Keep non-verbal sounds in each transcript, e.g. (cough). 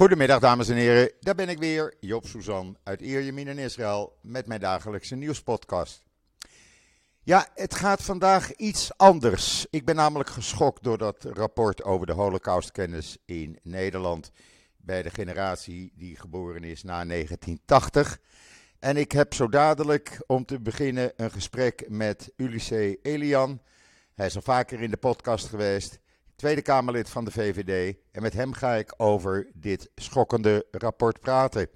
Goedemiddag dames en heren, daar ben ik weer, Job Suzan uit Ierjemien in Israël met mijn dagelijkse nieuwspodcast. Ja, het gaat vandaag iets anders. Ik ben namelijk geschokt door dat rapport over de holocaustkennis in Nederland bij de generatie die geboren is na 1980. En ik heb zo dadelijk om te beginnen een gesprek met Ulysse Elian. Hij is al vaker in de podcast geweest. Tweede Kamerlid van de VVD. En met hem ga ik over dit schokkende rapport praten.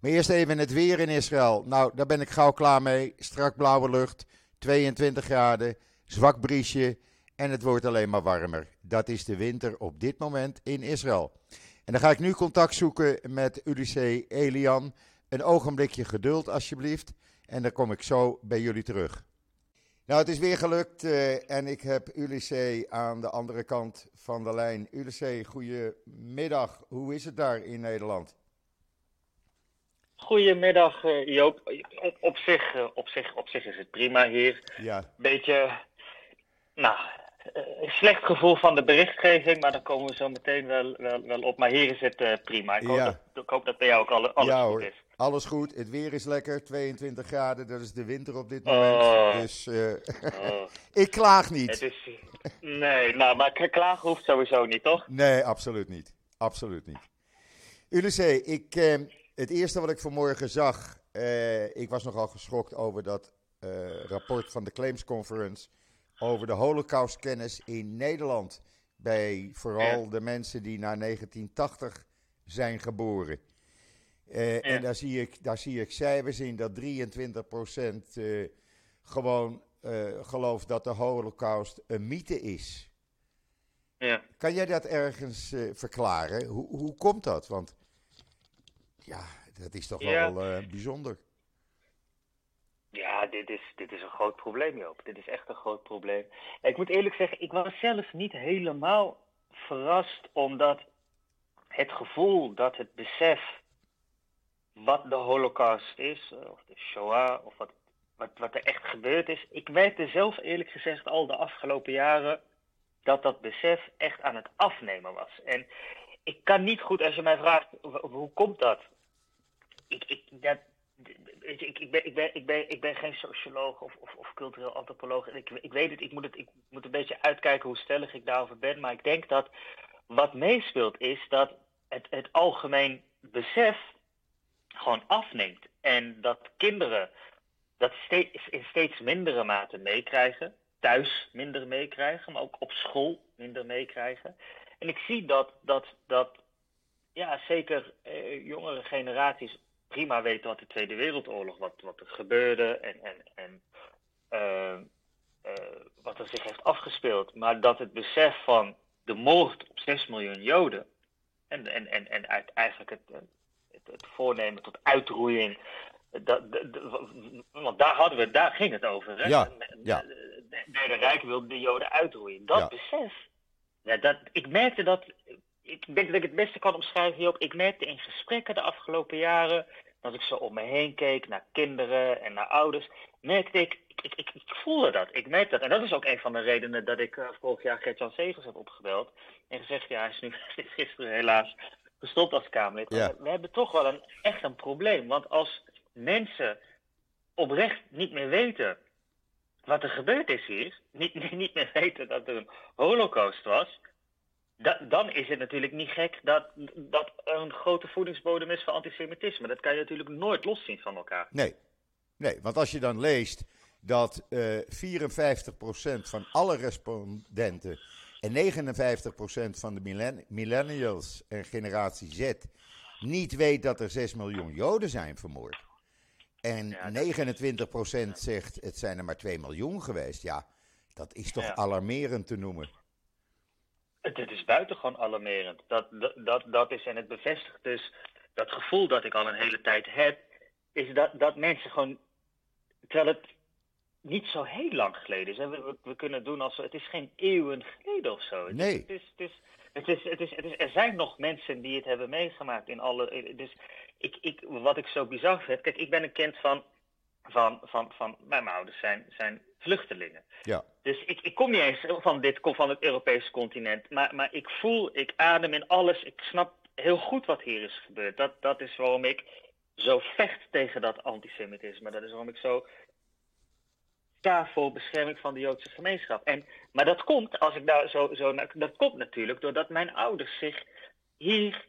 Maar eerst even het weer in Israël. Nou, daar ben ik gauw klaar mee. Strak blauwe lucht, 22 graden, zwak briesje en het wordt alleen maar warmer. Dat is de winter op dit moment in Israël. En dan ga ik nu contact zoeken met Ulysse Elian. Een ogenblikje geduld alsjeblieft. En dan kom ik zo bij jullie terug. Nou, het is weer gelukt uh, en ik heb Ulysse aan de andere kant van de lijn. Ulysse, goedemiddag. Hoe is het daar in Nederland? Goedemiddag uh, Joop. Op, op, zich, uh, op, zich, op zich is het prima hier. Ja. Beetje, nou, een slecht gevoel van de berichtgeving, maar daar komen we zo meteen wel, wel, wel op. Maar hier is het prima. Ik hoop, Ja. dat, ik hoop dat bij jou ook alle, alles ja goed hoor, is. Alles goed. Het weer is lekker, 22 graden. Dat is de winter op dit moment. Oh. Dus eh, Oh, (laughs) ik klaag niet. het is, nee, nou, maar k- klagen hoeft sowieso niet, toch? Nee, absoluut niet. Absoluut niet. Ulysse, ik, eh, het eerste wat ik vanmorgen zag, eh, ik was nogal geschokt over dat eh, rapport van de Claims Conference over de holocaustkennis in Nederland. Bij vooral de mensen die na 1980 zijn geboren. Eh, Ja. En daar zie, ik, daar zie ik cijfers in dat 23% eh, gewoon eh, gelooft dat de holocaust een mythe is. Ja. Kan jij dat ergens verklaren? Hoe, hoe komt dat? Want ja, dat is toch Ja. wel bijzonder. Ja, dit is, dit is een groot probleem, Joop. Dit is echt een groot probleem. Ik moet eerlijk zeggen, ik was zelf niet helemaal verrast, omdat het gevoel dat het besef wat de Holocaust is, eh, of de Shoah, of wat, wat, er echt gebeurd is. Ik merkte zelf eerlijk gezegd al de afgelopen jaren dat dat besef echt aan het afnemen was. En ik kan niet goed, als je mij vraagt, hoe komt dat? Ik, ik, dat, ik, ik, ben, ik, ben, ik, ben, ik ben geen socioloog of, of, of cultureel antropoloog. En Ik, ik weet het, ik moet het, ik moet een beetje uitkijken hoe stellig ik daarover ben. Maar ik denk dat wat meespeelt is dat het, het algemeen besef gewoon afneemt. En dat kinderen dat steeds, in steeds mindere mate meekrijgen. Thuis minder meekrijgen, maar ook op school minder meekrijgen. En ik zie dat, dat, dat ja, zeker eh, jongere generaties prima weten wat de Tweede Wereldoorlog, wat, wat er gebeurde en, en, en eh, eh, wat er zich heeft afgespeeld. Maar dat het besef van de moord op 6 miljoen Joden en, en, en, en uit, eigenlijk het, het, voornemen tot uitroeiing. Dat, want daar, hadden we, daar ging het over. Hè? Ja, Derde Rijk wilde de Joden uitroeien. Dat Ja. besef. Ja, dat, ik merkte dat. Ik denk dat ik het beste kan omschrijven hierop. Ik merkte in gesprekken de afgelopen jaren. Als ik zo om me heen keek naar kinderen en naar ouders. Merkte ik. Ik, ik, ik, ik voelde dat. Ik merkte dat. En dat is ook een van de redenen dat ik eh, vorig jaar Gert-Jan Segers heb opgebeld. En gezegd: ja, hij is nu (laughs) gisteren helaas gestopt als Kamerlid. Ja. We hebben toch wel een, echt een probleem. Want als mensen oprecht niet meer weten wat er gebeurd is hier, niet, (laughs) niet, meer weten dat er een holocaust was, da- dan is het natuurlijk niet gek dat, dat er een grote voedingsbodem is voor antisemitisme. Dat kan je natuurlijk nooit loszien van elkaar. Nee. nee, want als je dan leest dat eh 54% van alle respondenten en 59% van de millen- millennials en generatie Z niet weet dat er 6 miljoen Joden zijn vermoord. En Ja, dat 29% zegt het zijn er maar 2 miljoen geweest. Ja, dat is toch Ja. alarmerend te noemen. Het, is buitengewoon alarmerend. Dat, dat, dat is, en het bevestigt dus dat gevoel dat ik al een hele tijd heb, is dat, dat mensen gewoon, terwijl het niet zo heel lang geleden is. We, we, we kunnen doen als het is geen eeuwen geleden of zo. Het is- Nee. Het is, het is, het is, het is, het is, er zijn nog mensen die het hebben meegemaakt in alle. Dus ik, ik, wat ik zo bizar vind. Kijk, ik ben een kind van. van, van, van mijn ouders zijn, zijn vluchtelingen. Ja. Dus ik, ik kom niet eens van, dit, van het Europese continent. Maar, maar ik voel, ik adem in alles. Ik snap heel goed wat hier is gebeurd. Dat, dat is waarom ik zo vecht tegen dat antisemitisme. Dat is waarom ik zo voor bescherming van de Joodse gemeenschap. En, maar dat komt, als ik daar zo, zo dat komt natuurlijk doordat mijn ouders zich hier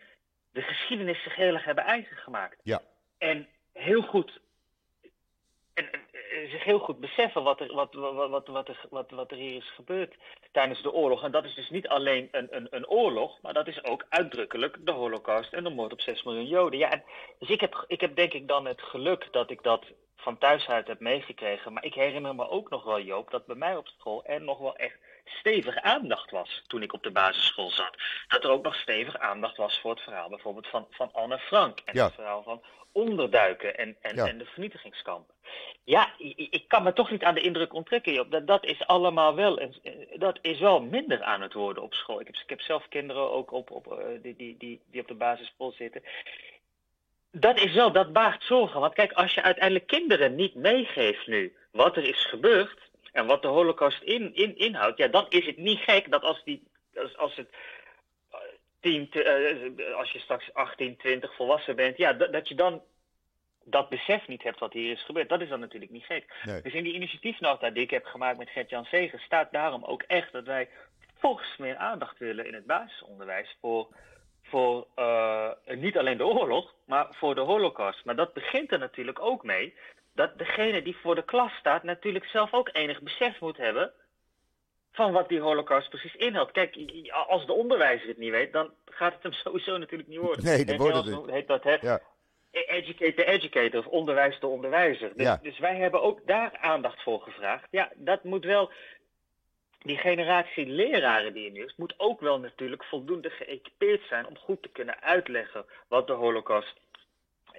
de geschiedenis zich heel erg hebben eigen gemaakt. Ja. En heel goed en, en, zich heel goed beseffen wat er, wat, wat, wat, wat, er, wat, wat er hier is gebeurd tijdens de oorlog. En dat is dus niet alleen een, een, een oorlog, maar dat is ook uitdrukkelijk de holocaust en de moord op 6 miljoen Joden. Ja, en, dus ik heb, ik heb denk ik dan het geluk dat ik dat van thuis uit heb meegekregen. Maar ik herinner me ook nog wel, Joop, dat bij mij op school er nog wel echt stevig aandacht was toen ik op de basisschool zat. Dat er ook nog stevig aandacht was voor het verhaal bijvoorbeeld van, van Anne Frank. En het verhaal van onderduiken en, en, en de vernietigingskampen. Ja, ik, kan me toch niet aan de indruk onttrekken, Joop. Dat, dat is allemaal wel, dat is wel minder aan het worden op school. Ik heb, ik heb zelf kinderen ook op, op, die, die, die, die op de basisschool zitten dat is wel, dat baart zorgen. Want kijk, als je uiteindelijk kinderen niet meegeeft nu wat er is gebeurd en wat de holocaust in, in, inhoudt, ja, dan is het niet gek dat als, die, als, als het tien, uh, als je straks 18, 20 volwassen bent, ja, dat, dat je dan dat besef niet hebt wat hier is gebeurd. Dat is dan natuurlijk niet gek. Dus in die initiatiefnota die ik heb gemaakt met Gert-Jan Zegen staat daarom ook echt dat wij volgens meer aandacht willen in het basisonderwijs voor voor uh, niet alleen de oorlog, maar voor de holocaust. Maar dat begint er natuurlijk ook mee dat degene die voor de klas staat natuurlijk zelf ook enig besef moet hebben van wat die holocaust precies inhoudt. Kijk, als de onderwijzer het niet weet, dan gaat het hem (laughs) sowieso natuurlijk niet worden. Nee, dat wordt het heet dat, hè? Ja. Educate the educator of onderwijs de onderwijzer. Dus, ja. dus wij hebben ook daar aandacht voor gevraagd. Ja, dat moet wel die generatie leraren die er nu is, moet ook wel natuurlijk voldoende geëquipeerd zijn om goed te kunnen uitleggen wat de Holocaust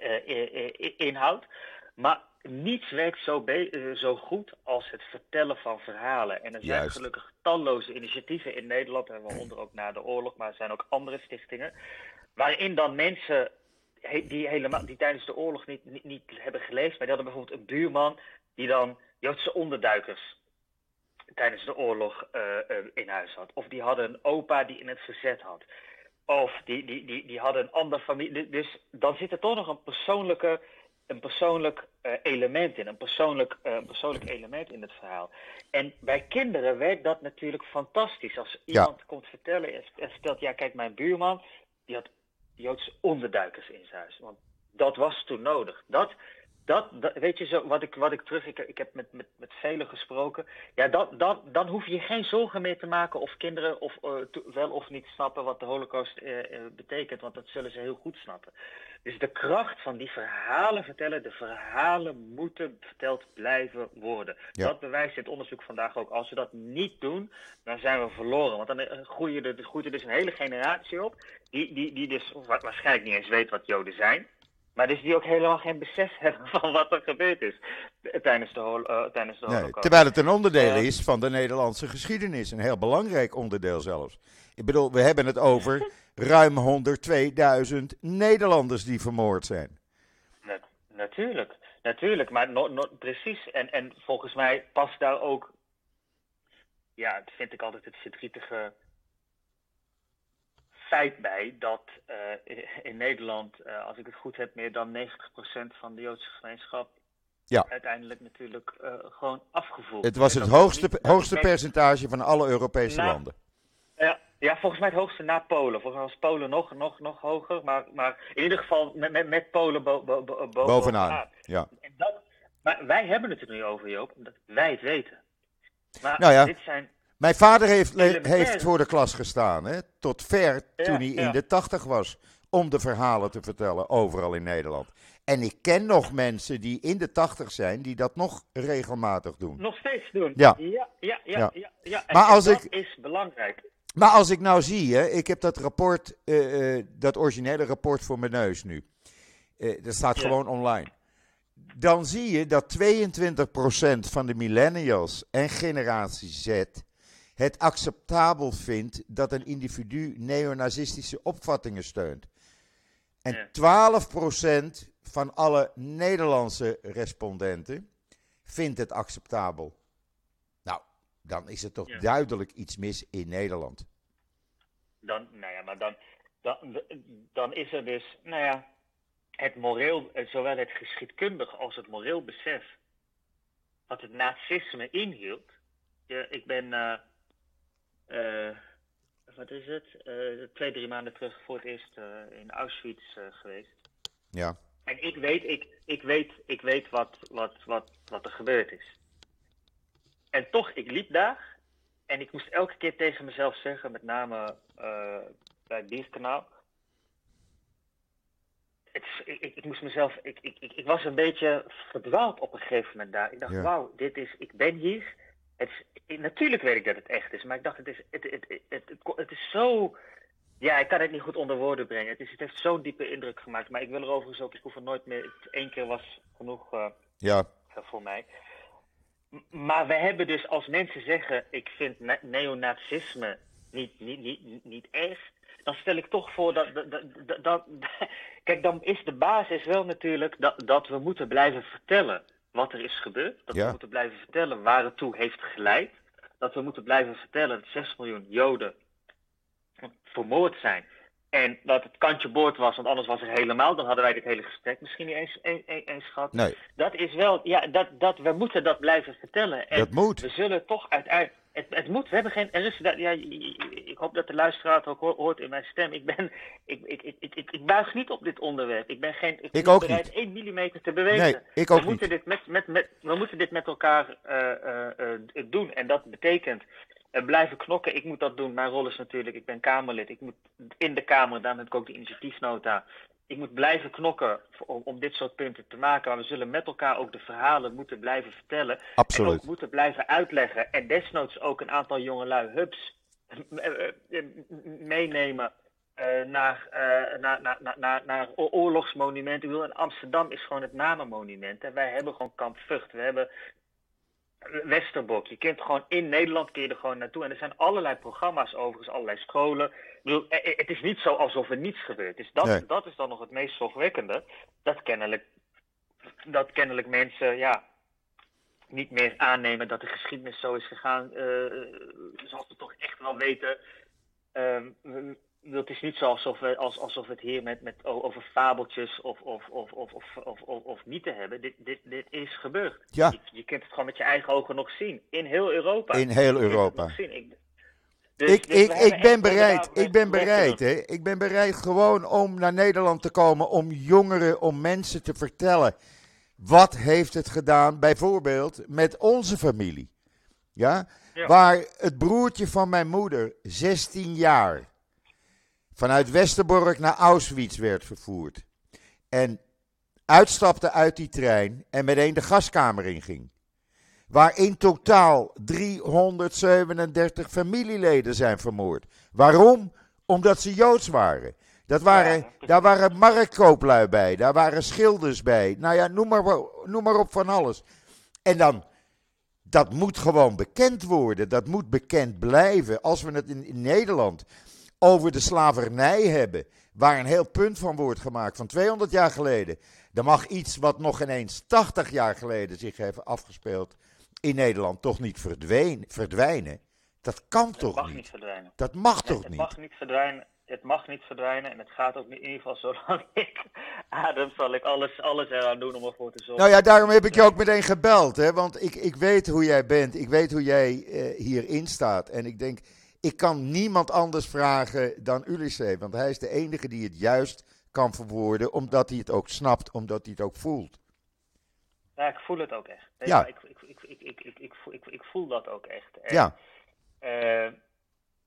uh, inhoudt. Maar niets werkt zo, zo, goed als het vertellen van verhalen. En er zijn gelukkig talloze initiatieven in Nederland, waaronder ook na de oorlog, maar er zijn ook andere stichtingen, waarin dan mensen die, helemaal, die tijdens de oorlog niet, niet, niet hebben geleefd, maar die hadden bijvoorbeeld een buurman die dan Joodse onderduikers tijdens de oorlog uh, in huis had. Of die hadden een opa die in het verzet had. Of die, die, die, die hadden een andere familie. Dus dan zit er toch nog een persoonlijke een persoonlijk uh, element in, een persoonlijk, uh, persoonlijk element in het verhaal. En bij kinderen werkt dat natuurlijk fantastisch. Als iemand komt vertellen en vertelt, ja kijk, mijn buurman, die had Joodse onderduikers in zijn huis. Want dat was toen nodig. Dat, dat, weet je zo, wat ik, wat ik terug, ik, ik heb met, met, met velen gesproken. Ja, dat, dat, dan hoef je geen zorgen meer te maken of kinderen of, uh, wel of niet snappen wat de holocaust uh, uh, betekent, want dat zullen ze heel goed snappen. Dus de kracht van die verhalen vertellen, de verhalen moeten verteld blijven worden. Ja. Dat bewijst dit onderzoek vandaag ook. Als we dat niet doen, dan zijn we verloren. Want dan groeit er, groeit er dus een hele generatie op, die, die, die dus waarschijnlijk niet eens weet wat Joden zijn. Maar dus die ook helemaal geen besef (laughs) hebben van wat er gebeurd is tijdens de, uh, tijdens de nee, Terwijl het een onderdeel uh, is van de Nederlandse geschiedenis. Een heel belangrijk onderdeel zelfs. Ik bedoel, we hebben het over (laughs) ruim 102.000 Nederlanders die vermoord zijn. Na natuurlijk, natuurlijk. Maar no, no, precies. En, en volgens mij past daar ook... Ja, dat vind ik altijd het verdrietige feit bij dat uh, in Nederland, uh, als ik het goed heb, meer dan 90% van de Joodse gemeenschap ja. uiteindelijk natuurlijk uh, gewoon afgevoerd. Het was het hoogste, hoogste percentage van alle Europese na, landen. Ja, ja, volgens mij het hoogste na Polen. Volgens mij was Polen nog, nog, nog hoger, maar, maar in ieder geval met, met, met Polen bo, bo, bo, bovenaan. bovenaan. Ja. En dat, maar wij hebben het er nu over, Joop, omdat wij het weten. Maar nou ja. dit zijn mijn vader heeft, heeft voor de klas gestaan, hè, tot ver toen hij in de tachtig was, om de verhalen te vertellen overal in Nederland. En ik ken nog mensen die in de tachtig zijn, die dat nog regelmatig doen. Nog steeds doen? Ja. Ja, ja, ja. ja. ja, Maar als dat ik, is belangrijk. Maar als ik nou zie, hè, ik heb dat rapport, uh, uh, dat originele rapport voor mijn neus nu. Uh, dat staat gewoon online. Dan zie je dat 22% van de millennials en generatie Z het acceptabel vindt dat een individu neonazistische opvattingen steunt. En 12% van alle Nederlandse respondenten vindt het acceptabel. Nou, dan is er toch duidelijk iets mis in Nederland. Dan, nou ja, maar dan, dan, dan is er dus, nou ja, het moreel, zowel het geschiedkundig als het moreel besef wat het nazisme inhield. Ja, ik ben, uh, wat is het, uh, twee, drie maanden terug voor het eerst uh, in Auschwitz geweest. Ja. En ik weet, ik, ik weet, ik weet wat, wat, wat, wat er gebeurd is. En toch, ik liep daar en ik moest elke keer tegen mezelf zeggen, met name bij het Bierkanaal. Het, ik, ik, ik, moest mezelf, ik, ik, ik, ik, was een beetje verdwaald op een gegeven moment daar. Ik dacht, Ja. wauw, dit is, ik ben hier. Het is, natuurlijk weet ik dat het echt is, maar ik dacht, het is, het, het, het, het, is zo. Ja, ik kan het niet goed onder woorden brengen. Het, is, het heeft zo'n diepe indruk gemaakt. Maar ik wil er overigens ook, ik hoef er nooit meer. Het één keer was genoeg uh, Ja. voor mij. Maar we hebben dus als mensen zeggen: ik vind ne- neonazisme niet, niet, niet, niet erg. Dan stel ik toch voor dat, dat, dat, dat. (laughs) Kijk, dan is de basis wel natuurlijk dat, dat we moeten blijven vertellen wat er is gebeurd. Dat Ja. we moeten blijven vertellen waar het toe heeft geleid. Dat we moeten blijven vertellen dat 6 miljoen Joden vermoord zijn. En dat het kantje boord was, want anders was er helemaal, dan hadden wij dit hele gesprek misschien niet eens, eens, eens gehad. Nee, Dat is wel, ja, dat, dat, we moeten dat blijven vertellen. En dat moet. we zullen toch uiteindelijk. Het, het moet, we hebben geen. Er is, ja, ik hoop dat de luisteraar het ook ho- hoort in mijn stem. Ik, ben, ik, ik, ik, ik, buig niet op dit onderwerp. Ik ben geen. Ik, ben ook bereid niet. 1 millimeter te bewegen. Nee, ik ook we, moeten niet. dit met, met, met, we moeten dit met elkaar eh, eh, eh, doen. En dat betekent blijven knokken. Ik moet dat doen. Mijn rol is natuurlijk, ik ben Kamerlid. Ik moet in de Kamer, daarom heb ik ook de initiatiefnota. Ik moet blijven knokken om, om dit soort punten te maken. Maar we zullen met elkaar ook de verhalen moeten blijven vertellen. En Absoluut. ook moeten blijven uitleggen. En desnoods ook een aantal jongelui hubs eh, eh, meenemen. eh, naar, naar, naar, naar, naar, oorlogsmonumenten. Ik bedoel, in Amsterdam is gewoon het namenmonument. En wij hebben gewoon Kamp Vught. We hebben Westerbok. Je kunt gewoon in Nederland kun je er gewoon naartoe. En er zijn allerlei programma's overigens, allerlei scholen. Ik bedoel, eh, eh, het is niet zo alsof er niets gebeurt. Dus dat, Nee. dat is dan nog het meest zorgwekkende. Dat kennelijk, dat kennelijk mensen, ja, niet meer aannemen dat de geschiedenis zo is gegaan. eh, zoals we toch echt wel weten. Ehm, het is niet zo alsof we, als, alsof we het hier met, met, over fabeltjes of, of, of, of, of, of, of, of mythen hebben. Dit, dit, dit is gebeurd. Ja. Je, je kunt het gewoon met je eigen ogen nog zien. In heel Europa. In heel Europa. Ik, dus- Ik, dus ik, ik ben bereid, ik ben bereid, hè. Ik ben bereid gewoon om naar Nederland te komen, om jongeren, om mensen te vertellen. Wat heeft het gedaan, bijvoorbeeld met onze familie? Ja? Ja. Waar het broertje van mijn moeder, 16 jaar, vanuit Westerbork naar Auschwitz werd vervoerd. En uitstapte uit die trein en meteen de gaskamer inging. Waar in totaal 337 familieleden zijn vermoord. Waarom? Omdat ze Joods waren. Dat waren daar waren marktkooplui bij, daar waren schilders bij. Nou ja, noem maar, noem maar op van alles. En dan, dat moet gewoon bekend worden. Dat moet bekend blijven. Als we het in, in Nederland over de slavernij hebben, waar een heel punt van wordt gemaakt van 200 jaar geleden, dan mag iets wat nog ineens 80 jaar geleden zich heeft afgespeeld in Nederland toch niet verdween- verdwijnen. Dat kan Het toch mag niet? niet verdwijnen. Dat mag Nee, toch het niet? mag niet verdwijnen. Het mag niet verdwijnen. En het gaat ook niet, in ieder geval zolang (laughs) ik adem, zal ik alles, alles eraan doen om ervoor te zorgen. Nou ja, daarom heb ik je ook meteen gebeld. Hè? Want ik, ik weet hoe jij bent. Ik weet hoe jij eh, hierin staat. En ik denk, ik kan niemand anders vragen dan Ulysses. Want hij is de enige die het juist kan verwoorden. Omdat hij het ook snapt. Omdat hij het ook voelt. Ja, ik voel het ook echt. Nee, Ja. Ik, ik, ik, ik, ik, ik, ik, voel, ik, ik voel dat ook echt. En, Ja, eh,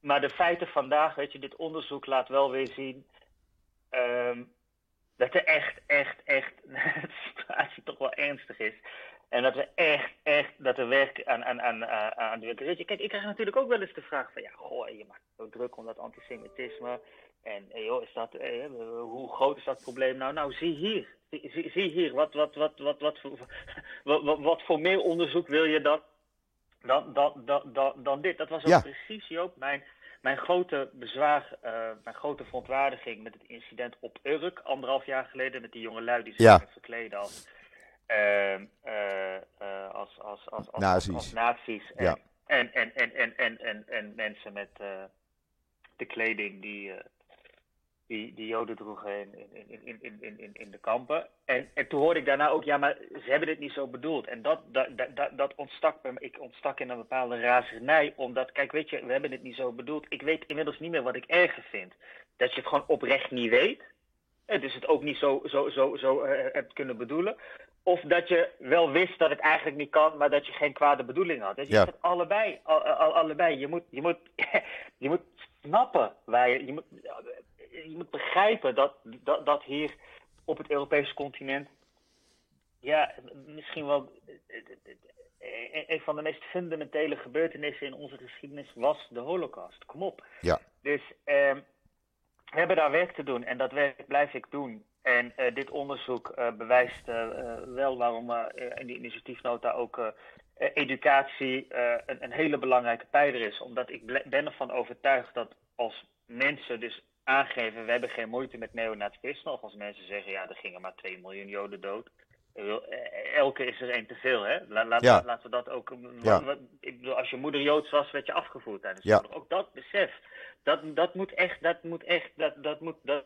maar de feiten vandaag, weet je, dit onderzoek laat wel weer zien ehm, dat er echt, echt, echt (laughs) de situatie toch wel ernstig is. En dat we echt, echt, dat er werk aan, aan, aan, aan aan de werk. Kijk, ik krijg natuurlijk ook wel eens de vraag van, ja, goh, je maakt zo druk om dat antisemitisme. En eh, joh, is dat, eh, hoe groot is dat probleem nou? Nou, zie hier. Zie, zie, hier, wat, wat, wat, wat, wat, voor, (laughs) wat, wat, wat voor meer onderzoek wil je dan, dan, dan, dan, dan, dan dit? Dat was ook Ja. precies, Joop, mijn, mijn grote bezwaar, eh, mijn grote verontwaardiging met het incident op Urk, anderhalf jaar geleden, met die jonge lui die zich Ja. verkleden als, eh, eh, als, als, als, als, Nazi's. als nazi's. En, Ja. en, en, en, en, en, en, en mensen met eh, de kleding die, eh, die, die Joden droegen in, in, in, in, in, in, de kampen. En, en toen hoorde ik daarna ook, ja, maar ze hebben dit niet zo bedoeld. En dat, dat, dat, dat ontstak, ik ontstak in een bepaalde razernij, omdat, kijk, weet je, we hebben dit niet zo bedoeld. Ik weet inmiddels niet meer wat ik erger vind. Dat je het gewoon oprecht niet weet. Dus het ook niet zo, zo, zo, zo uh, hebt kunnen bedoelen. Of dat je wel wist dat het eigenlijk niet kan, maar dat je geen kwade bedoeling had. Dus je ja. hebt het allebei. Al, al, allebei. Je moet, je, moet, (laughs) je moet snappen waar je. Je moet, je moet begrijpen dat, dat, dat hier op het Europese continent. Ja, misschien wel. Een van de meest fundamentele gebeurtenissen in onze geschiedenis was de Holocaust. Kom op. Ja. Dus uh, we hebben daar werk te doen en dat werk blijf ik doen. En uh, dit onderzoek uh, bewijst uh, wel waarom in die initiatiefnota ook educatie een, een, hele belangrijke pijler is. Omdat ik ben ervan overtuigd dat als mensen dus aangeven, we hebben geen moeite met neonazisme, of als mensen zeggen, ja, er gingen maar 2 miljoen Joden dood. Elke is er één te veel, hè? La, la, ja. Laten we dat ook. Ja. Wat, ik bedoel, als je moeder Joods was, werd je afgevoerd tijdens de ja. Ook dat besef. Dat, dat moet echt, dat moet echt, dat, dat moet. Dat,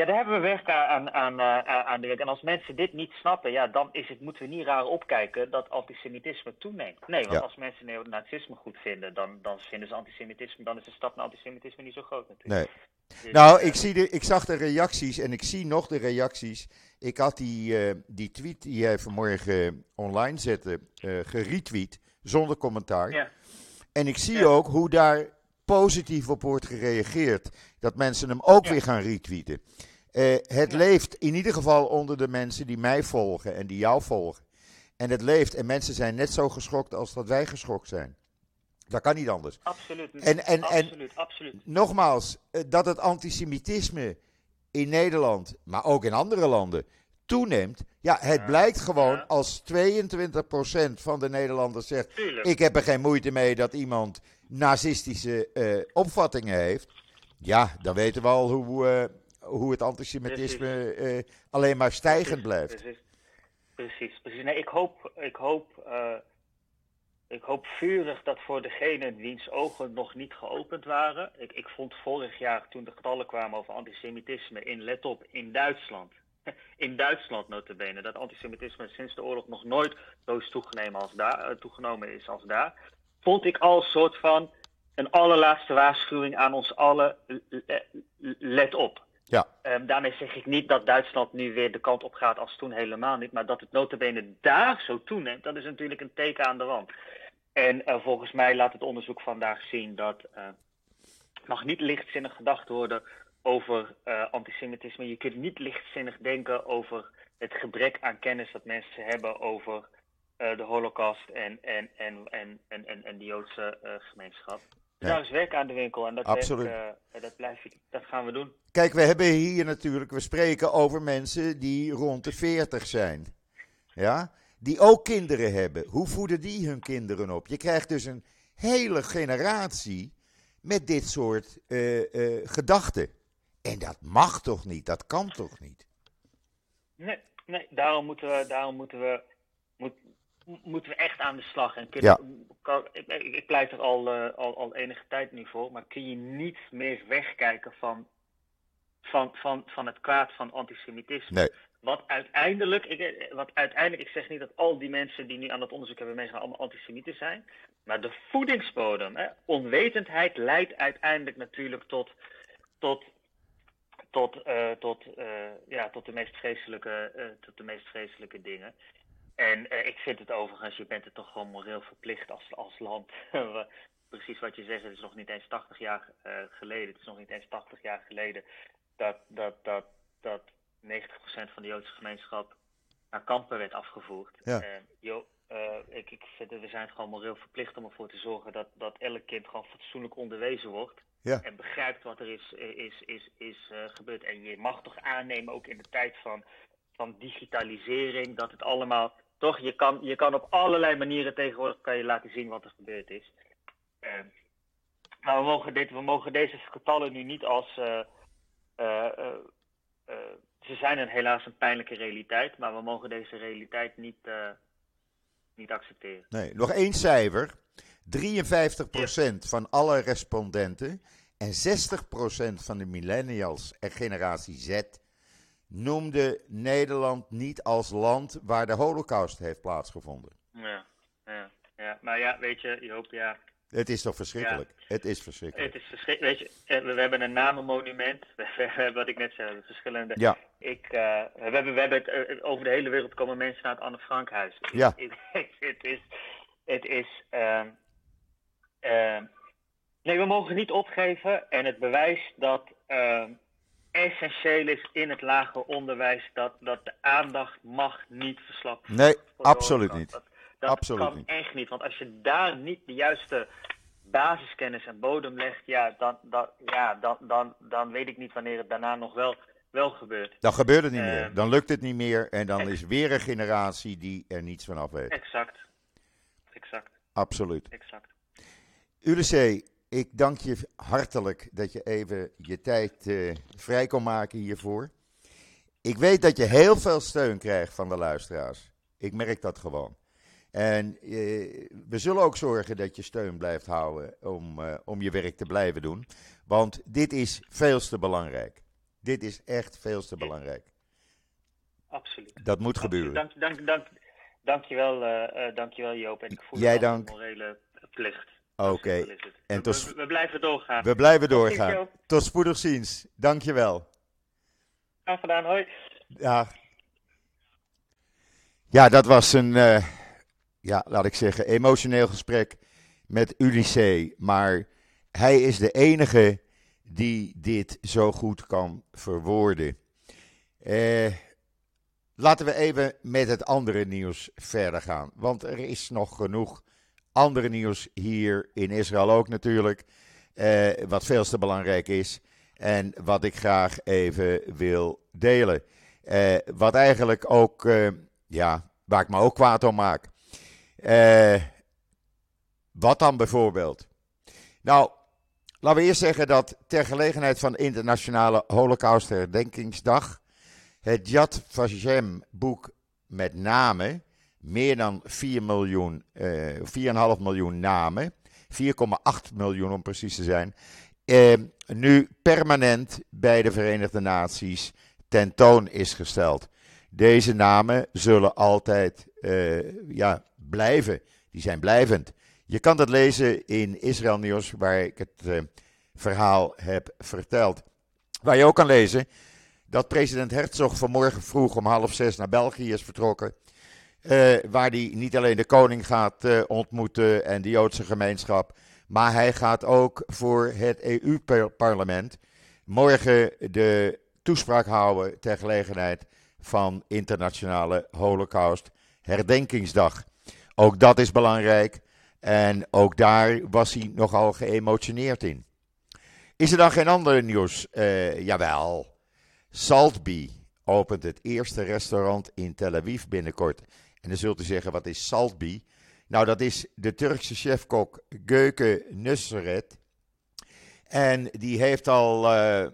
ja, daar hebben we werk aan, aan, aan, aan de werk. En als mensen dit niet snappen, ja, dan is het, moeten we niet raar opkijken dat antisemitisme toeneemt. Nee, want Ja. als mensen neonazisme goed vinden, dan, dan vinden ze antisemitisme, dan is de stap naar antisemitisme niet zo groot natuurlijk. Nee. Dus, Nou, eh, ik, zie de, ik zag de reacties en ik zie nog de reacties. Ik had die, eh, die tweet die jij vanmorgen online zette, eh geretweet, zonder commentaar. Ja, En ik zie Ja. ook hoe daar positief op wordt gereageerd. Dat mensen hem ook Ja. weer gaan retweeten. Eh, het Ja. leeft in ieder geval onder de mensen die mij volgen en die jou volgen. En het leeft. En mensen zijn net zo geschokt als dat wij geschokt zijn. Dat kan niet anders. absoluut. En- en- en- absoluut. Nogmaals, eh, dat het antisemitisme in Nederland, maar ook in andere landen, toeneemt. Ja, het Ja. blijkt gewoon Ja. als 22% van de Nederlanders zegt: Tuurlijk. Ik heb er geen moeite mee dat iemand nazistische eh, opvattingen heeft. Ja, dan weten we al hoe, hoe het antisemitisme eh, alleen maar stijgend blijft. Precies, precies. precies. Nee, ik hoop, ik hoop, eh, ik hoop vurig dat voor degene wiens ogen nog niet geopend waren. Ik, ik vond vorig jaar, toen de getallen kwamen over antisemitisme in, let op, in Duitsland. (laughs) In Duitsland notabene, dat antisemitisme sinds de oorlog nog nooit zo is toegenomen, als daar, eh, toegenomen is als daar. Vond ik al een soort van een allerlaatste waarschuwing aan ons allen. Let op. Ja, Ehm, daarmee zeg ik niet dat Duitsland nu weer de kant op gaat als toen helemaal niet. Maar dat het notabene daar zo toeneemt, dat is natuurlijk een teken aan de wand. En eh, volgens mij laat het onderzoek vandaag zien dat eh mag niet lichtzinnig gedacht worden over eh, antisemitisme. Je kunt niet lichtzinnig denken over het gebrek aan kennis dat mensen hebben over de holocaust en, en, en, en, en, en, en de Joodse gemeenschap. Nee. daar is werk aan de winkel en dat, Absoluut. werk, eh, dat, blijf dat gaan we doen. Kijk, we hebben hier natuurlijk, we spreken over mensen die rond de 40 zijn. Ja? Die ook kinderen hebben. Hoe voeden die hun kinderen op? Je krijgt dus een hele generatie met dit soort eh, eh, gedachten. En dat mag toch niet? Dat kan toch niet? Nee, nee daarom moeten we, daarom moeten we, moeten we echt aan de slag. En kun, kan, ik, ik, pleit er al, eh, al, al enige tijd nu voor, maar kun je niet meer wegkijken van, van, van, van het kwaad van antisemitisme. Nee. Wat uiteindelijk, ik, wat uiteindelijk, ik zeg niet dat al die mensen die nu aan het onderzoek hebben meegedaan allemaal antisemieten zijn, maar de voedingsbodem, hè, onwetendheid leidt uiteindelijk natuurlijk tot, tot, tot, eh, tot, eh, ja, tot, de meest vreselijke, eh, tot de meest vreselijke dingen. En eh, ik vind het overigens, je bent het toch gewoon moreel verplicht als, als land. (laughs) Precies wat je zegt, het is nog niet eens 80 jaar eh, geleden. Het is nog niet eens 80 jaar geleden dat, dat, dat, dat 90% van de Joodse gemeenschap naar kampen werd afgevoerd. Ja. Eh, ik, ik vind, we zijn het gewoon moreel verplicht om ervoor te zorgen dat, dat elk kind gewoon fatsoenlijk onderwezen wordt. Ja. En begrijpt wat er is, is, is, is eh, gebeurd. En je mag toch aannemen, ook in de tijd van, van digitalisering, dat het allemaal. Toch, je kan, je kan op allerlei manieren tegenwoordig kan je laten zien wat er gebeurd is. Eh, maar we mogen, dit, we mogen deze getallen nu niet als. eh, eh, eh, ze zijn een, helaas een pijnlijke realiteit, maar we mogen deze realiteit niet, niet accepteren. Nee, nog één cijfer. 53% van alle respondenten En 60% van de millennials en generatie Z noemde Nederland niet als land waar de holocaust heeft plaatsgevonden. Ja, ja, ja. Maar ja, weet je, Joop, ja. Het is toch verschrikkelijk? Het is verschrikkelijk. Het is verschrikkelijk. Weet je, eh, we, we hebben een namenmonument. (laughs) We, we hebben, wat ik net zei, verschillende. Ja. Ik, eh, we hebben, we hebben het, eh, over de hele wereld komen mensen naar het Anne Frankhuis. Ja. Het, (laughs) het is, het is, ehm, ehm, nee, we mogen niet opgeven. En het bewijst dat ehm, essentieel is in het lager onderwijs dat, dat de aandacht mag niet verslappen. Nee, absoluut niet. Dat, dat Absoluut kan niet. echt niet. Want als je daar niet de juiste basiskennis en bodem legt, ja, dan, dan, ja, dan, dan, dan weet ik niet wanneer het daarna nog wel, wel gebeurt. Dan gebeurt het niet meer. Dan lukt het niet meer. En dan is weer een generatie die er niets van af weet. Exact. Exact. Absoluut. Exact. Ulysses, ik dank je hartelijk dat je even je tijd eh, vrij kon maken hiervoor. Ik weet dat je heel veel steun krijgt van de luisteraars. Ik merk dat gewoon. En eh, we zullen ook zorgen dat je steun blijft houden om, eh, om je werk te blijven doen. Want dit is veel te belangrijk. Dit is echt veel te belangrijk. Absoluut. Dat moet gebeuren. Dank, dank, dank, dankjewel, dankjewel Joop. En ik voel Jij dank. een morele plicht. Oké. En we, we, we blijven doorgaan. We blijven doorgaan. Tot spoedig ziens. Dankjewel. Graag gedaan, hoi. Ja. Ja, dat was een, eh, ja, laat ik zeggen, emotioneel gesprek met Ulysses. Maar hij is de enige die dit zo goed kan verwoorden. Eh, laten we even met het andere nieuws verder gaan. Want er is nog genoeg andere nieuws hier in Israël ook natuurlijk. eh, wat veel te belangrijk is. En wat ik graag even wil delen. Eh, wat eigenlijk ook, eh, ja, waar ik me ook kwaad om maak. Wat dan bijvoorbeeld? Nou, laten we eerst zeggen dat ter gelegenheid van Internationale Holocaust Herdenkingsdag het Yad Vashem boek met namen, meer dan 4 miljoen, eh 4,5 miljoen namen, 4,8 miljoen om precies te zijn, eh, nu permanent bij de Verenigde Naties tentoon is gesteld. Deze namen zullen altijd eh, ja, blijven. Die zijn blijvend. Je kan dat lezen in Israël Nieuws, waar ik het verhaal heb verteld. Waar je ook kan lezen dat president Herzog vanmorgen vroeg om half zes naar België is vertrokken. Eh, waar hij niet alleen de koning gaat eh, ontmoeten en de Joodse gemeenschap. Maar hij gaat ook voor het EU-parlement morgen de toespraak houden ter gelegenheid van Internationale Holocaust Herdenkingsdag. Ook dat is belangrijk en ook daar was hij nogal geëmotioneerd in. Is er dan geen andere nieuws? Eh, jawel. Saltby opent het eerste restaurant in Tel Aviv binnenkort. En dan zult u zeggen, wat is Saltby? Nou, dat is de Turkse chefkok Göke Nusret. En die heeft al eh,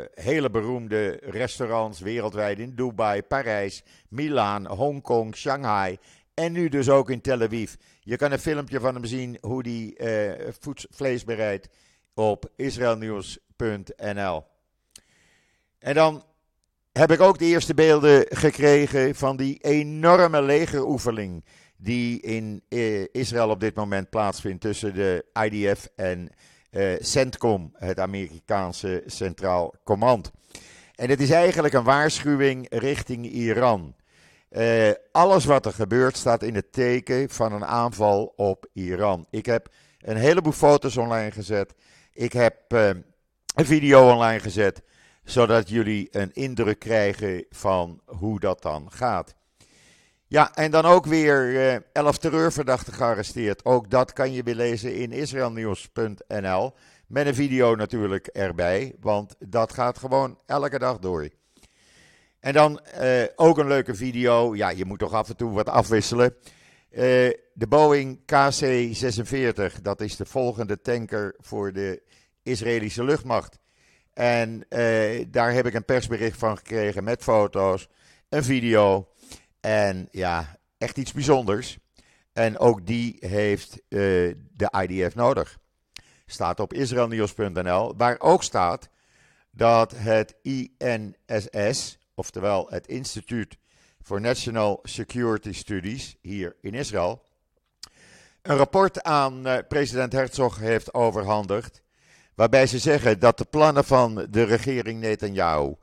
eh, hele beroemde restaurants wereldwijd in Dubai, Parijs, Milaan, Hongkong, Shanghai en nu dus ook in Tel Aviv. Je kan een filmpje van hem zien hoe die eh, voeds- vlees bereidt op israelnieuws.nl. En dan heb ik ook de eerste beelden gekregen van die enorme legeroefening die in eh, Israël op dit moment plaatsvindt tussen de IDF en eh, CENTCOM, het Amerikaanse Centraal Command. En het is eigenlijk een waarschuwing richting Iran. Eh, alles wat er gebeurt staat in het teken van een aanval op Iran. Ik heb een heleboel foto's online gezet. Ik heb een video online gezet, zodat jullie een indruk krijgen van hoe dat dan gaat. Ja, en dan ook weer eh, elf terreurverdachten gearresteerd. Ook dat kan je weer lezen in israelnieuws.nl. Met een video natuurlijk erbij, want dat gaat gewoon elke dag door. En dan eh, ook een leuke video. Ja, je moet toch af en toe wat afwisselen. Eh, de Boeing KC-46, dat is de volgende tanker voor de Israëlische luchtmacht. En eh, daar heb ik een persbericht van gekregen met foto's, een video. En ja, echt iets bijzonders. En ook die heeft eh, de IDF nodig. Staat op israelnieuws.nl, waar ook staat dat het INSS, oftewel het Instituut for National Security Studies hier in Israël, een rapport aan uh, president Herzog heeft overhandigd. Waarbij ze zeggen dat de plannen van de regering Netanyahu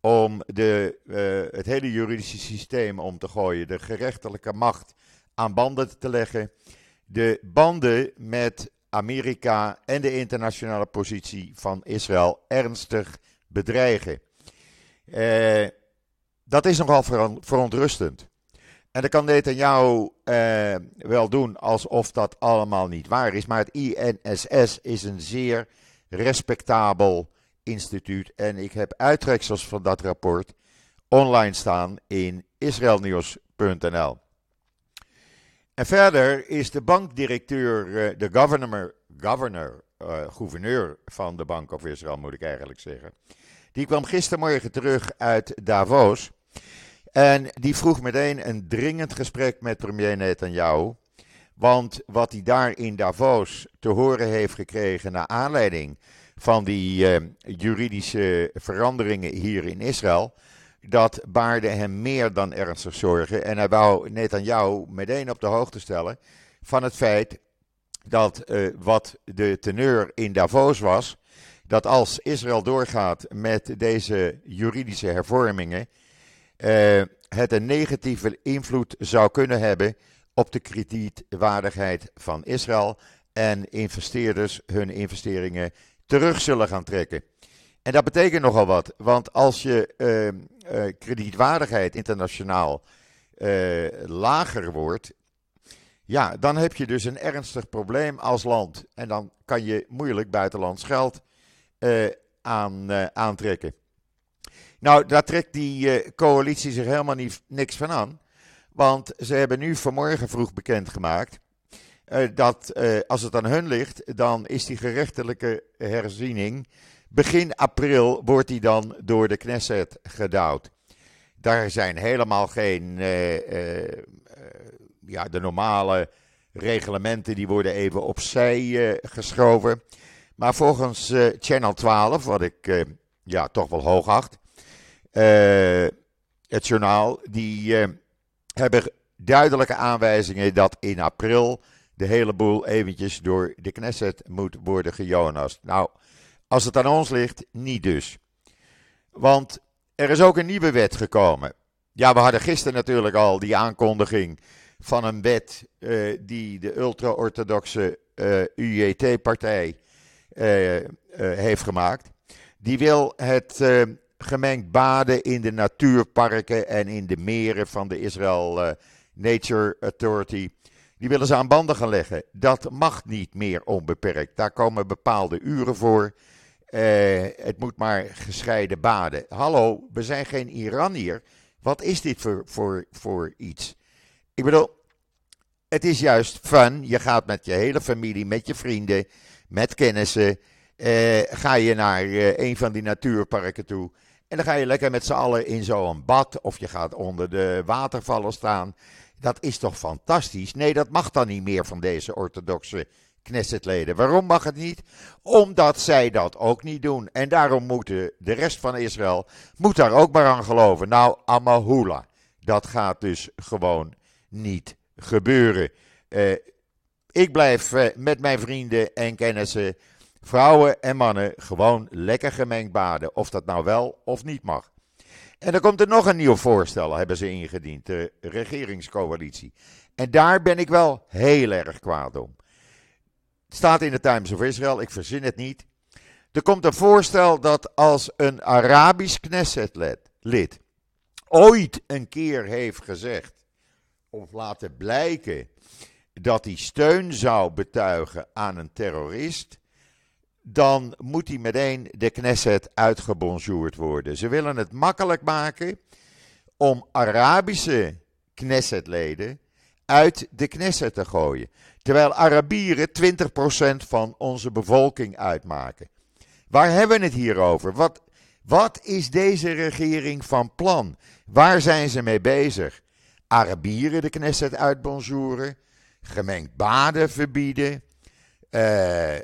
om de, uh, het hele juridische systeem om te gooien, de gerechtelijke macht aan banden te leggen, de banden met Amerika en de internationale positie van Israël ernstig bedreigen. Uh, dat is nogal verontrustend. En dat kan Netanyahu uh, wel doen alsof dat allemaal niet waar is. Maar het INSS is een zeer respectabel instituut. En ik heb uittreksels van dat rapport online staan in israelnieuws.nl. En verder is de bankdirecteur, uh, de governor, governor uh, gouverneur van de Bank of Israël, moet ik eigenlijk zeggen. Die kwam gistermorgen terug uit Davos. En die vroeg meteen een dringend gesprek met premier Netanyahu. Want wat hij daar in Davos te horen heeft gekregen naar aanleiding van die uh, juridische veranderingen hier in Israël, dat baarde hem meer dan ernstig zorgen. En hij wou Netanyahu meteen op de hoogte stellen van het feit dat uh, wat de teneur in Davos was, dat als Israël doorgaat met deze juridische hervormingen, uh, het een negatieve invloed zou kunnen hebben op de kredietwaardigheid van Israël en investeerders hun investeringen terug zullen gaan trekken. En dat betekent nogal wat, want als je uh, uh, kredietwaardigheid internationaal uh, lager wordt, ja, dan heb je dus een ernstig probleem als land. En dan kan je moeilijk buitenlands geld aan, aantrekken. Nou, daar trekt die coalitie zich helemaal niet, niks van aan. Want ze hebben nu vanmorgen vroeg bekendgemaakt uh, dat uh, als het aan hun ligt, dan is die gerechtelijke herziening begin april wordt die dan door de Knesset gedouwd. Daar zijn helemaal geen, uh, ja, de normale reglementen die worden even opzij geschoven. Maar volgens Channel 12, wat ik ja, toch wel hoog acht, het journaal, die hebben duidelijke aanwijzingen dat in april de hele boel eventjes door de Knesset moet worden gejonast. Nou, als het aan ons ligt, niet dus. Want er is ook een nieuwe wet gekomen. Ja, we hadden gisteren natuurlijk al die aankondiging van een wet uh, die de ultra-orthodoxe uh, eh, UJT-partij eh, heeft gemaakt. Die wil het gemengd baden in de natuurparken en in de meren van de Israel Nature Authority die willen ze aan banden gaan leggen. Dat mag niet meer onbeperkt. Daar komen bepaalde uren voor. Uh, het moet maar gescheiden baden. Hallo, we zijn geen Iran hier. Wat is dit voor, voor, voor iets? Ik bedoel, het is juist fun. Je gaat met je hele familie, met je vrienden, met kennissen. Uh, ga je naar een van die natuurparken toe. En dan ga je lekker met z'n allen in zo'n bad. Of je gaat onder de watervallen staan. Dat is toch fantastisch? Nee, dat mag dan niet meer van deze orthodoxe Knessetleden. Waarom mag het niet? Omdat zij dat ook niet doen. En daarom moet de rest van Israël moet daar ook maar aan geloven. Nou, Amahula. Dat gaat dus gewoon niet gebeuren. Uh, ik blijf uh, met mijn vrienden en kennissen, vrouwen en mannen, gewoon lekker gemengd baden. Of dat nou wel of niet mag. En dan komt er nog een nieuw voorstel, hebben ze ingediend, de regeringscoalitie. En daar ben ik wel heel erg kwaad om. Het staat in de Times of Israel, ik verzin het niet. Er komt een voorstel dat als een Arabisch Knesset-lid ooit een keer heeft gezegd, of laten blijken, dat hij steun zou betuigen aan een terrorist, dan moet hij meteen de Knesset uitgebonjourd worden. Ze willen het makkelijk maken om Arabische Knessetleden uit de Knesset te gooien. Terwijl Arabieren 20% van onze bevolking uitmaken. Waar hebben we het hier over? Wat, wat is deze regering van plan? Waar zijn ze mee bezig? Arabieren de Knesset uitbonjourden, gemengd baden verbieden, uh,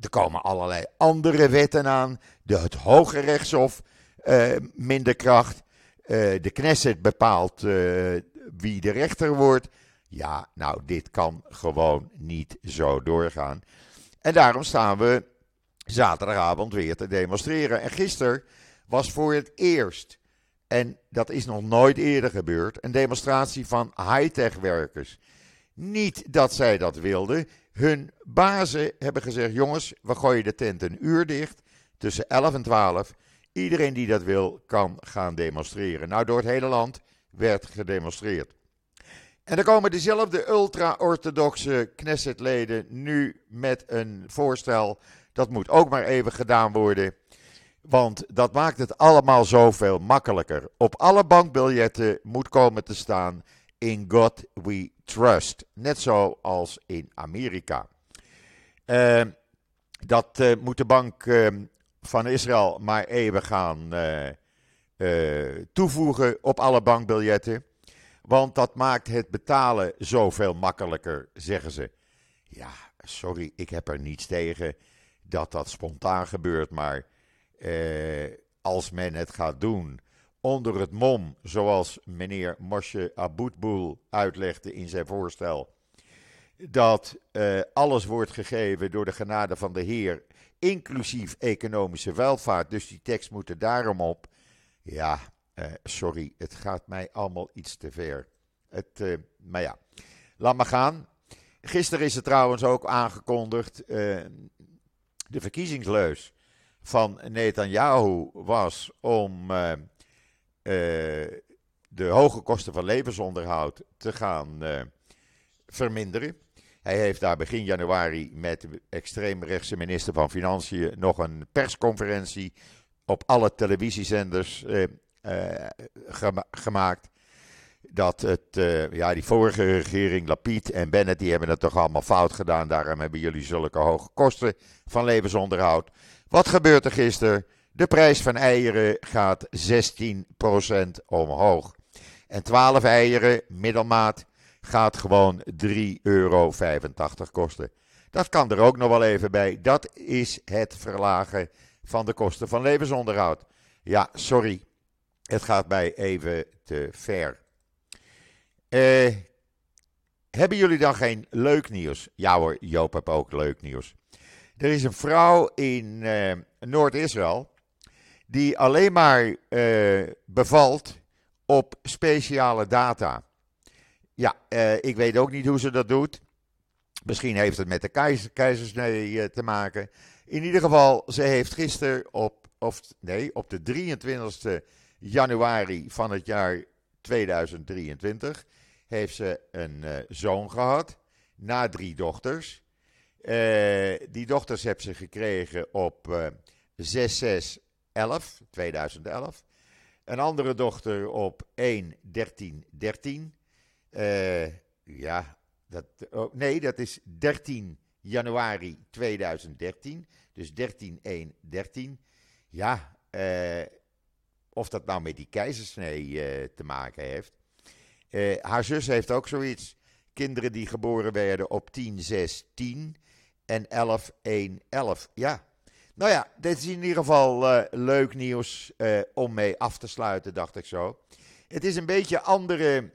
er komen allerlei andere wetten aan. De, het Hoge Rechtshof uh, minder kracht. Uh, de Knesset bepaalt uh, wie de rechter wordt. Ja, nou, dit kan gewoon niet zo doorgaan. En daarom staan we zaterdagavond weer te demonstreren. En gisteren was voor het eerst, en dat is nog nooit eerder gebeurd, een demonstratie van high-tech werkers. Niet dat zij dat wilden. Hun bazen hebben gezegd: jongens, we gooien de tent een uur dicht tussen 11 en 12. Iedereen die dat wil, kan gaan demonstreren. Nou, door het hele land werd gedemonstreerd. En dan komen dezelfde ultra-orthodoxe Knessetleden nu met een voorstel. Dat moet ook maar even gedaan worden. Want dat maakt het allemaal zoveel makkelijker. Op alle bankbiljetten moet komen te staan: In God we trust. Net zoals in Amerika. Uh, dat uh, moet de bank uh, van Israël maar even gaan toevoegen op alle bankbiljetten. Want dat maakt het betalen zoveel makkelijker, zeggen ze. Ja, sorry, ik heb er niets tegen dat dat spontaan gebeurt. Maar eh, als men het gaat doen onder het mom, zoals meneer Moshe Aboutboul uitlegde in zijn voorstel, dat eh, alles wordt gegeven door de genade van de Heer, inclusief economische welvaart. Dus die tekst moet er daarom op. Ja, uh, sorry, het gaat mij allemaal iets te ver. Het, uh, maar ja, laat maar gaan. Gisteren is er trouwens ook aangekondigd. De verkiezingsleus van Netanyahu was om de hoge kosten van levensonderhoud te gaan verminderen. Hij heeft daar begin januari met de extreemrechtse minister van Financiën nog een persconferentie op alle televisiezenders uh, gemaakt. Dat het, ja, die vorige regering, Lapid en Bennett, die hebben het toch allemaal fout gedaan. Daarom hebben jullie zulke hoge kosten van levensonderhoud. Wat gebeurt er gisteren? De prijs van eieren gaat 16% omhoog. En 12 eieren, middelmaat, gaat gewoon 3,85 euro kosten. Dat kan er ook nog wel even bij. Dat is het verlagen van de kosten van levensonderhoud. Ja, sorry. Het gaat mij even te ver. Uh, hebben jullie dan geen leuk nieuws? Ja hoor, Joop heeft ook leuk nieuws. Er is een vrouw in uh, Noord-Israël die alleen maar uh, bevalt op speciale data. Ja, ik weet ook niet hoe ze dat doet. Misschien heeft het met de keizer, keizersnee te maken. In ieder geval, ze heeft gisteren op, of nee, op de 23e januari van het jaar 2023 heeft ze een zoon gehad, na drie dochters. Die dochters heeft ze gekregen op uh, 6 6 11 2011. Een andere dochter op 1 13 13. ja, dat, oh, nee, dat is 13 januari 2013. Dus 13 1 13. Ja, eh of dat nou met die keizersnee uh, te maken heeft. Uh, haar zus heeft ook zoiets. Kinderen die geboren werden op 10, 6, 10 en 11, 1, 11. Ja, nou ja, dit is in ieder geval uh, leuk nieuws om mee af te sluiten, dacht ik zo. Het is een beetje andere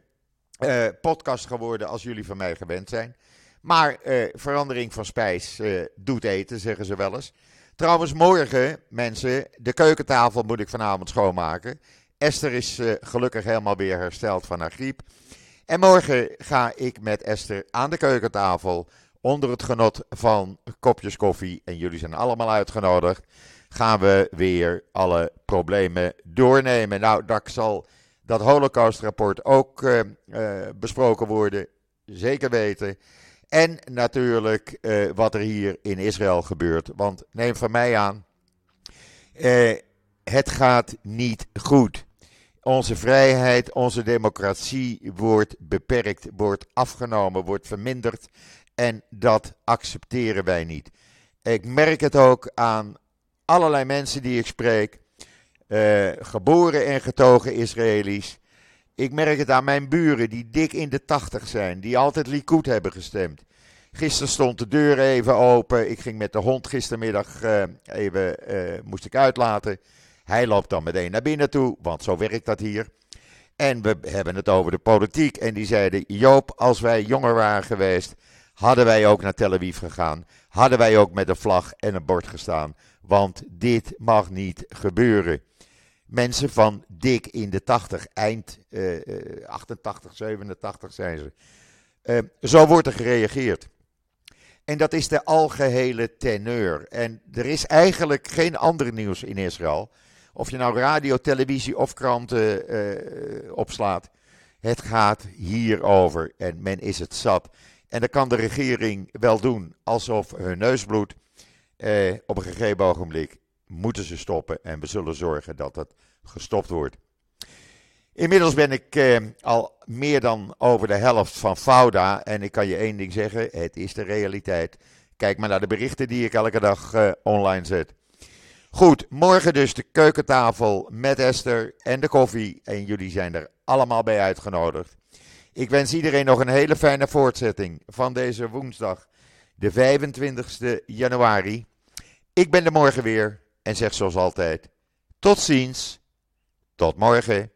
podcast geworden als jullie van mij gewend zijn. Maar verandering van spijs doet eten, zeggen ze wel eens. Trouwens, morgen, mensen, de keukentafel moet ik vanavond schoonmaken. Esther is gelukkig helemaal weer hersteld van haar griep. En morgen ga ik met Esther aan de keukentafel onder het genot van kopjes koffie. En jullie zijn allemaal uitgenodigd. Gaan we weer alle problemen doornemen. Nou, dat zal dat Holocaust-rapport ook uh, uh, besproken worden. Zeker weten. En natuurlijk uh, wat er hier in Israël gebeurt. Want neem van mij aan, het gaat niet goed. Onze vrijheid, onze democratie wordt beperkt, wordt afgenomen, wordt verminderd. En dat accepteren wij niet. Ik merk het ook aan allerlei mensen die ik spreek, uh, geboren en getogen Israëli's. Ik merk het aan mijn buren die dik in de tachtig zijn, die altijd Likud hebben gestemd. Gisteren stond de deur even open. Ik ging met de hond gistermiddag uh, even, uh, moest ik uitlaten. Hij loopt dan meteen naar binnen toe, want zo werkt dat hier. En we hebben het over de politiek. En die zeiden: Joop, als wij jonger waren geweest, hadden wij ook naar Tel Aviv gegaan. Hadden wij ook met een vlag en een bord gestaan. Want dit mag niet gebeuren. Mensen van dik in de 80, eind uh, 88, 87 zijn ze. Uh, zo wordt er gereageerd. En dat is de algehele teneur. En er is eigenlijk geen ander nieuws in Israël. Of je nou radio, televisie of kranten opslaat. Het gaat hierover en men is het zat. En dat kan de regering wel doen alsof hun neus bloedt. Uh, op een gegeven ogenblik moeten ze stoppen en we zullen zorgen dat het gestopt wordt. Inmiddels ben ik eh, al meer dan over de helft van Fouda en ik kan je één ding zeggen, het is de realiteit. Kijk maar naar de berichten die ik elke dag eh, online zet. Goed, morgen dus de keukentafel met Esther en de koffie en jullie zijn er allemaal bij uitgenodigd. Ik wens iedereen nog een hele fijne voortzetting van deze woensdag, de 25 januari. Ik ben er morgen weer en zeg zoals altijd: tot ziens, tot morgen.